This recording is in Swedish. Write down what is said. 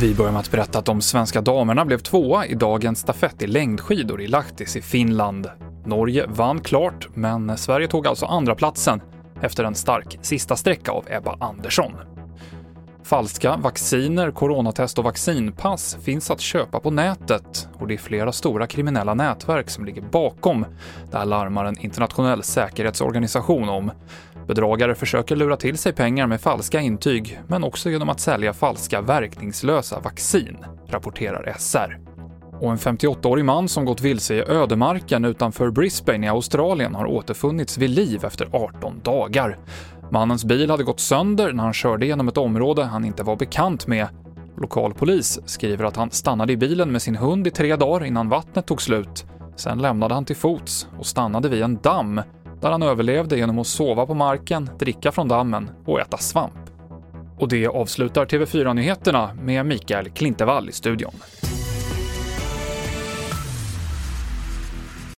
Vi börjar med att berätta att de svenska damerna blev tvåa i dagens stafett i längdskidor i Lahtis i Finland. Norge vann klart, men Sverige tog alltså andra platsen efter en stark sista sträcka av Ebba Andersson. Falska vacciner, coronatest och vaccinpass finns att köpa på nätet och det är flera stora kriminella nätverk som ligger bakom. Det här larmar en internationell säkerhetsorganisation om. Bedragare försöker lura till sig pengar med falska intyg, men också genom att sälja falska verkningslösa vaccin, rapporterar SR. Och en 58-årig man som gått vilse i ödemarken utanför Brisbane i Australien har återfunnits vid liv efter 18 dagar. Mannens bil hade gått sönder när han körde genom ett område han inte var bekant med. Lokalpolis skriver att han stannade i bilen med sin hund i tre dagar innan vattnet tog slut. Sen lämnade han till fots och stannade vid en damm där han överlevde genom att sova på marken, dricka från dammen och äta svamp. Och det avslutar TV4-nyheterna med Mikael Klintevall i studion.